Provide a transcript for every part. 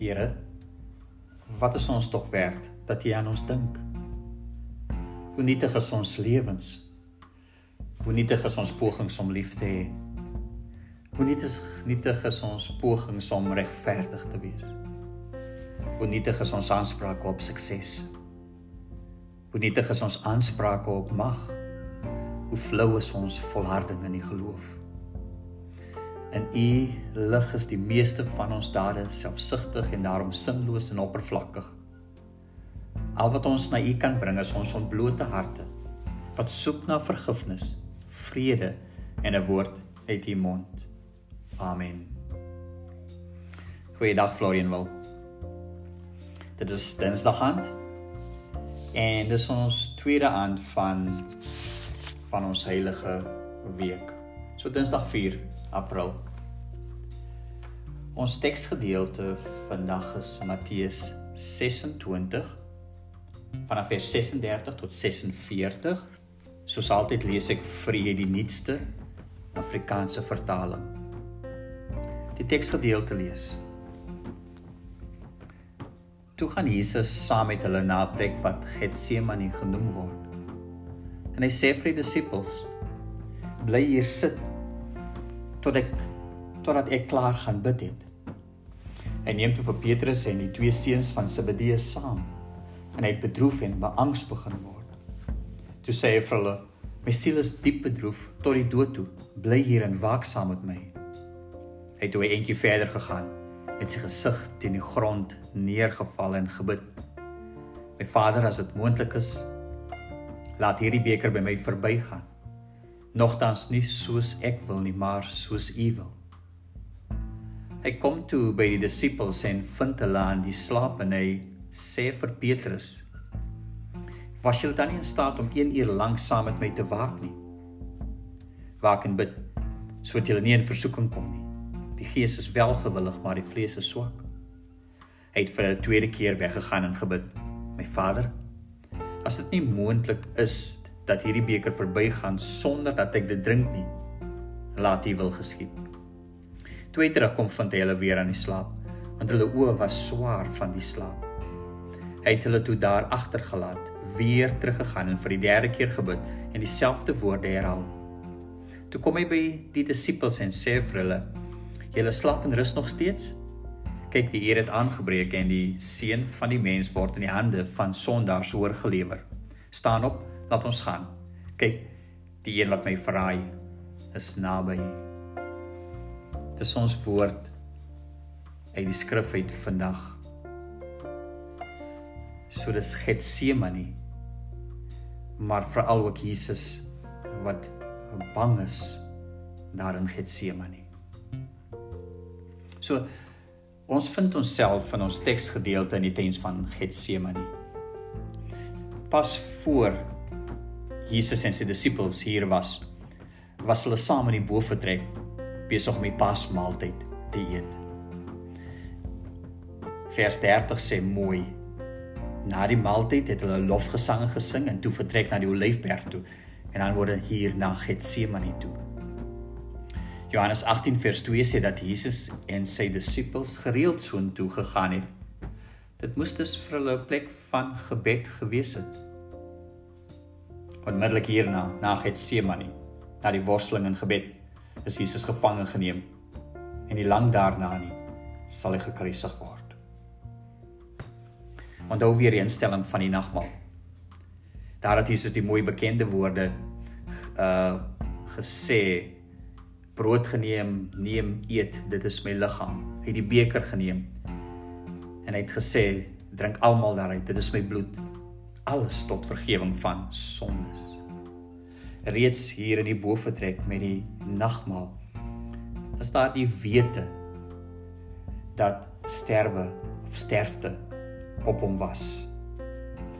Here, wat is ons tog werd dat U aan ons dink? Hoe nietig is ons lewens? Hoe nietig is ons pogings om lief te hê? Hoe nietig nietig is ons pogings om regverdig te wees? Hoe nietig is ons aansprake op sukses? Hoe nietig is ons aansprake op mag? Hoe flou is ons volharding in die geloof? In U lig is die meeste van ons dade selfsugtig en daarom sinloos en oppervlakkig. Al wat ons na U kan bring is ons ontblote harte wat soek na vergifnis, vrede en 'n woord uit U mond. Amen. Goeiedag Florian wil. Dit is Dinsdag aand. En dis ons tweede aand van van ons heilige week. So Dinsdag 4 April. Ons teksgedeelte vandag is Matteus 26 vanaf vers 36 tot 46. Soos altyd lees ek vir julle die nuutste Afrikaanse vertaling. Die teksgedeelte lees. Toe gaan Jesus saam met hulle na 'n plek wat Getsemane genoem word. En hy sê vir die disippels: "Bly hier sit tot ek totdat ek klaar gaan bid het. Hy neem toe vir Petrus en die twee seuns van Zebedeus saam en hy het bedroef en beangs begin word. Toe sê hy vir hulle: "My siel is diep bedroef tot die dood toe. Bly hier en waak saam met my." Hy het toe 'n entjie verder gegaan met sy gesig teen die grond neergeval en gebid: "My Vader, as dit moontlik is, laat hierdie beker by my verbygaan." nogtans nie soos ek wil nie, maar soos U wil. Hy kom toe by die disippels en vind hulle aan die slaap en hy sê vir Petrus: "Was jy dan nie in staat om 1 uur lank saam met my te waak nie? Waak en bid sodat jy nie in versoeking kom nie. Die gees is welgewillig, maar die vlees is swak." Hy het vir 'n tweede keer weggegaan en gebid: "My Vader, as dit nie moontlik is dat hierdie beker verbygaan sonder dat ek dit drink nie. Laat U wil geskied. Toe hy terugkom vind hy hulle weer aan die slaap, want hulle oë was swaar van die slaap. Hy het hulle toe daar agtergelaat, weer teruggegaan en vir die derde keer gebid en dieselfde woorde herhaal. Toe kom hy by die disippels en sê vir hulle: "Julle slaap en rus nog steeds? Kyk, die uur het aangebreek en die seun van die mens word in die hande van sondaars oorgelewer. Staan op, Laat ons gaan. Kyk, die een wat my verraai is naby. Dis ons woord uit die skrif uit vandag. So dis Getsemane. Maar veral ook Jesus wat bang is daar in Getsemane. So ons vind onsself in ons teksgedeelte in die tens van Getsemane. Pas voor Jesus en sy disippels hier was, was hulle saam in die bofortrek besig om die Pasmaaltyd te eet. Vers 30 sê mooi. Na die maaltyd het hulle lofgesange gesing en toe vertrek na die Olyfberg toe en dan word hier na Getsemane toe. Johannes 18 vers 2 sê dat Jesus en sy disippels gereeld soontoe gegaan het. Dit moes dus vir hulle 'n plek van gebed gewees het onmiddellik hierna na Getsemane na die worsteling en gebed is Jesus gevange geneem en nie lank daarna nie sal hy gekruisig word. Onthou weer die instelling van die nagmaal. Daar het Jesus die mooi bekende woorde uh gesê brood geneem, neem, eet, dit is my liggaam. Hy het die beker geneem en hy het gesê drink almal daaruit, dit is my bloed alles tot vergifnis van sondes. Reeds hier in die bofortrek met die nagmaal is daar die wete dat sterwe of sterfte op hom was.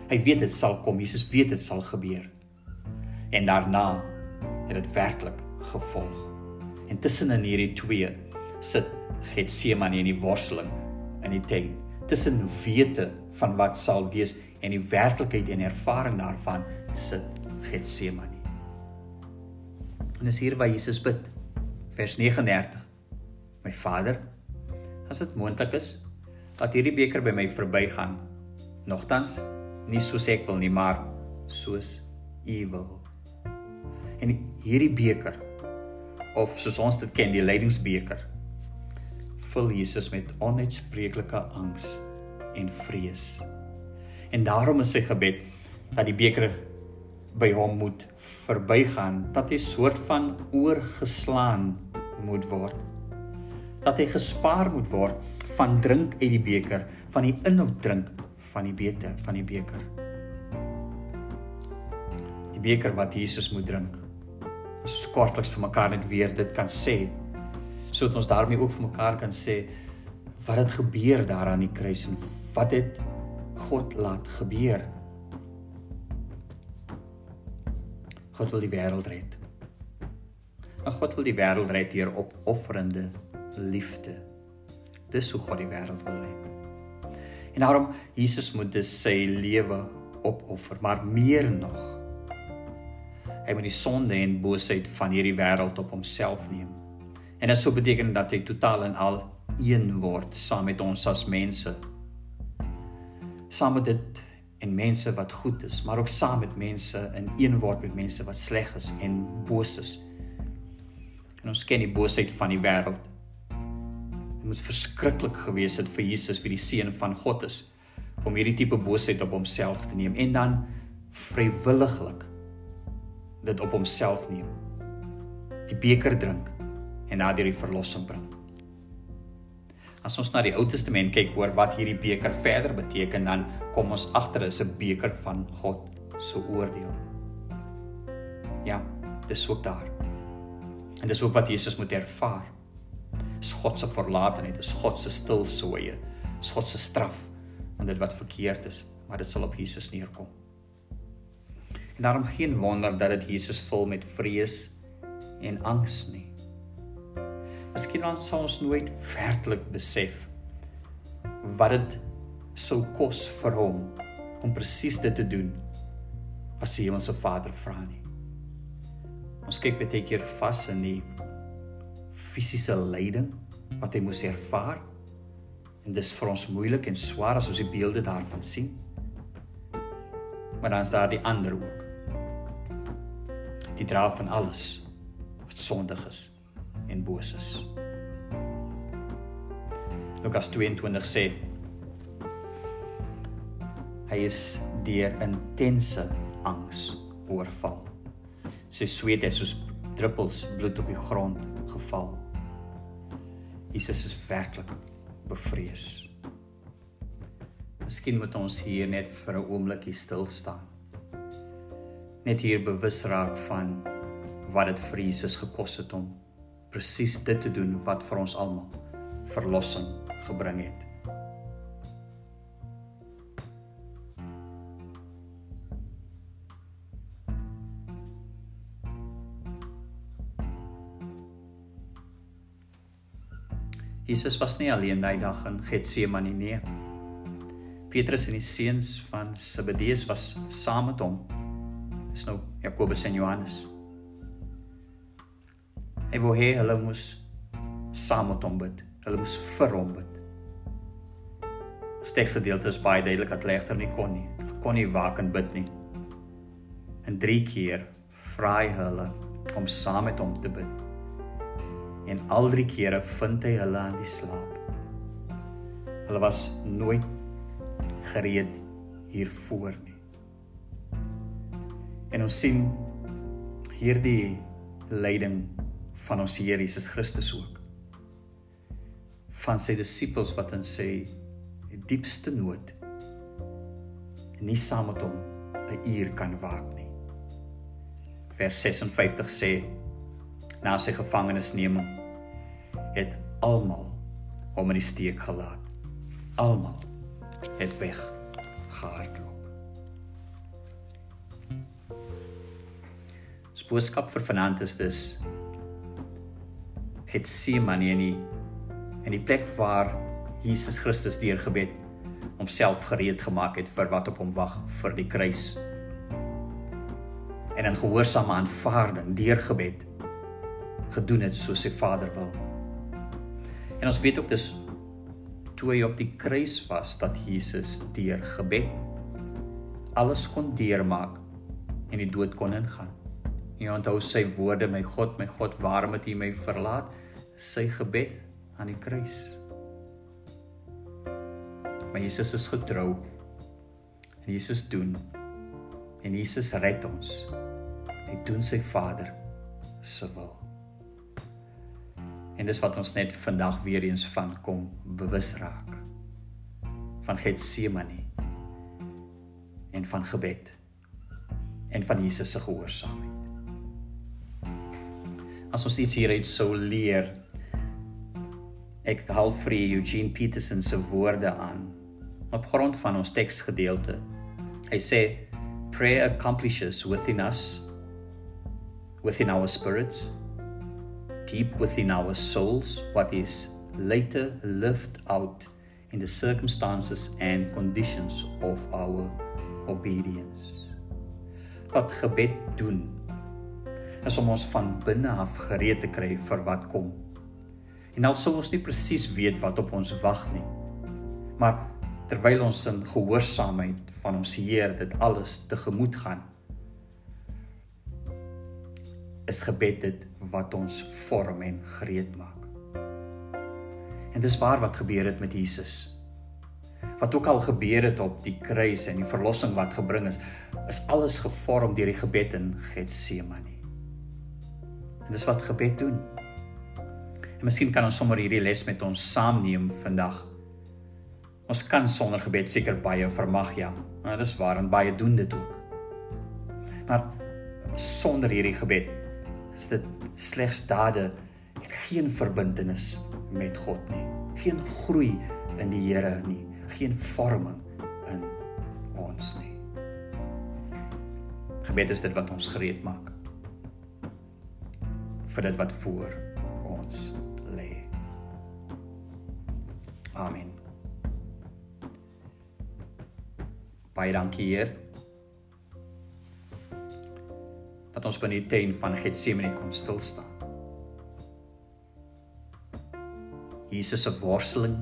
Hy weet dit sal kom, Jesus weet dit sal gebeur. En daarna het dit werklik gevolg. En tussen in hierdie twee sit Getsemane in die worsteling in die tuin. Tussen wete van wat sal wees en die werklikheid en ervaring daarvan sit Getsemane. En dis hier waar Jesus bid. Vers 39. My Vader, as dit moontlik is, dat hierdie beker by my verbygaan. Nogtans nie soos ek wil nie, maar soos U wil. En hierdie beker of soos ons dit ken, die lydingsbeker, vul Jesus met onuitspreeklike angs en vrees. En daarom is sy gebed dat die beker by hom moet verbygaan, dat hy soort van oorgeslaan moet word. Dat hy gespaar moet word van drink uit die beker, van die inhoud drink van die beter van die beker. Die beker wat Jesus moet drink. As ons kortliks vir mekaar net weer dit kan sê, sodat ons daarmee ook vir mekaar kan sê wat het gebeur daar aan die kruis en wat het God laat gebeur? God wil die wêreld red. En God wil die wêreld red deur opofferende liefde. Dis hoe God die wêreld wil red. En daarom Jesus moet dus sy lewe opoffer, maar meer nog. Hy moet die sonde en boosheid van hierdie wêreld op homself neem. En dit sou beteken dat hy totaal en al een word saam met ons as mense. Saam met dit en mense wat goed is, maar ook saam met mense in een word met mense wat sleg is en boos is. En ons ken die boosheid van die wêreld. Dit moet verskriklik gewees het vir Jesus vir die seun van God is om hierdie tipe boosheid op homself te neem en dan vrywilliglik dit op homself neem. Die beker drink en na die verlossing bring. As ons na die Ou Testament kyk oor wat hierdie beker verder beteken, dan kom ons agter is 'n beker van God se oordeel. Ja, dis ook daar. En dis ook wat Jesus moet ervaar. Is God se verlatenheid, is God se stilsoeye, is God se straf aan dit wat verkeerd is, maar dit sal op Jesus neerkom. En daarom geen wonder dat dit Jesus vul met vrees en angs nie. Miskien ons sal ons nooit werklik besef wat dit sou kos vir hom om presies dit te doen wat sy hemelse Vader vra nie. Ons kyk baie keer vas in die fisiese lyding wat hy moes ervaar en dis vir ons moeilik en swaar as ons die beelde daarvan sien. Maar dan is daar die ander ook. Die dra van alles wat sondig is en boos is. Lukas 22 sê hy is deur intense angs oorval. Sy sweet het soos druppels bloed op die grond geval. Jesus is werklik bevrees. Miskien moet ons hier net vir 'n oombliekie stil staan. Net hier bewus raak van wat dit vir Jesus gekos het om presies dit te doen wat vir ons almal verlossing gebring het. Jesus was nie alleen daai dag in Getsemane nie. Petrus en die seuns van Zebedeus was saam met hom. Dis nou Jakobus en Johannes. Hy wou hê hulle moes saam met hom bid. Hulle moes vir hom bid. Steksgedeelte is baie duidelik dat legter nie kon nie. Hulle kon nie waak en bid nie. En drie keer vra hy hulle om saam met hom te bid. En al drie kere vind hy hulle aan die slaap. Hulle was nooit gereed hiervoor nie. En ons sien hierdie lyding van ons Here Jesus Christus ook. Van sy disippels wat in sy diepste nood nie saam met hom 'n uur kan waak nie. Vers 56 sê na sy gevangenisneming het almal hom in die steek gelaat. Almal het weg gehardloop. Boodskap vir vanaand is dus Getsemane in die in die plek waar Jesus Christus deur gebed homself gereed gemaak het vir wat op hom wag vir die kruis. En in gehoorsame aanvaarding deur gebed gedoen het soos sy Vader wil. En ons weet ook dis toe hy op die kruis was dat Jesus deur gebed alles kon deurmaak en die dood kon ingaan. Hy onthou sy woorde, my God, my God, waarom het U my verlaat? Sy gebed aan die kruis. Maar Jesus is getrou. En Jesus doen en Jesus red ons. Hy doen sy Vader se wil. En dis wat ons net vandag weer eens van kom bewus raak. Van Getsemane en van gebed en van Jesus se gehoorsaamheid. As ons iets hieruit sou leer, ek haal vir Eugene Peterson se woorde aan op grond van ons teksgedeelte. Hy sê prayer accomplishes within us within our spirits deep within our souls what is later lived out in the circumstances and conditions of our obedience. Wat gebed doen is om ons van binne af gereed te kry vir wat kom. En al sou ons nie presies weet wat op ons wag nie. Maar terwyl ons in gehoorsaamheid van ons Heer dit alles tegemoet gaan, is gebed dit wat ons vorm en gereed maak. En dis waar wat gebeur het met Jesus. Wat ook al gebeur het op die kruis en die verlossing wat gebring is, is alles gevorm deur die gebed in Getsemane. En dis wat gebed doen. En miskien kan ons sommer hierdie les met ons saamneem vandag. Ons kan sonder gebed seker baie vermag ja. Maar dis waar en baie doen dit ook. Maar sonder hierdie gebed is dit slegs dade en geen verbintenis met God nie. Geen groei in die Here nie, geen vorming in ons nie. Gebed is dit wat ons gereed maak vir dit wat voor ons lê. Amen. Baie dankie Heer dat ons binne die tent van Getsemane kon stil staan. Jesus se worsteling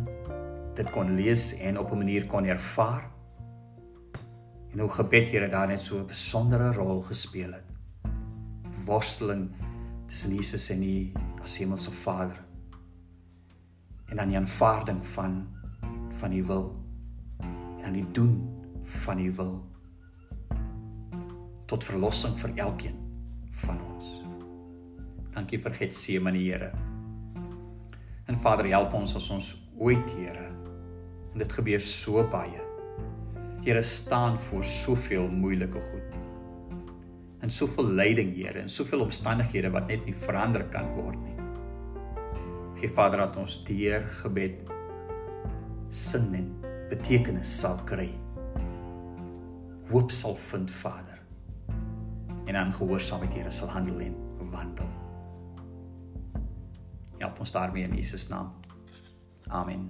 dit kon lees en op 'n manier kon ervaar. En hoe gebed Here daar net so 'n besondere rol gespeel het. Worsteling tussen Jesus en die as Hemelse Vader. En dan die aanvaarding van van die wil en dan die doen van die wil tot verlossing vir elkeen van ons. Dankie vir Getsemane, Here. En Vader, help ons as ons ooit, Here, en dit gebeur so baie. Here staan voor soveel moeilike goed. En soveel lyding, Here, en soveel omstandighede wat net nie verander kan word nie. Gee Vader dat ons deur gebed sin en betekenis sal kry. Hoop sal vind, Vader en aan gehoorsaamheid Here sal handel en wandel. Help ons daarmee in Jesus naam. Amen.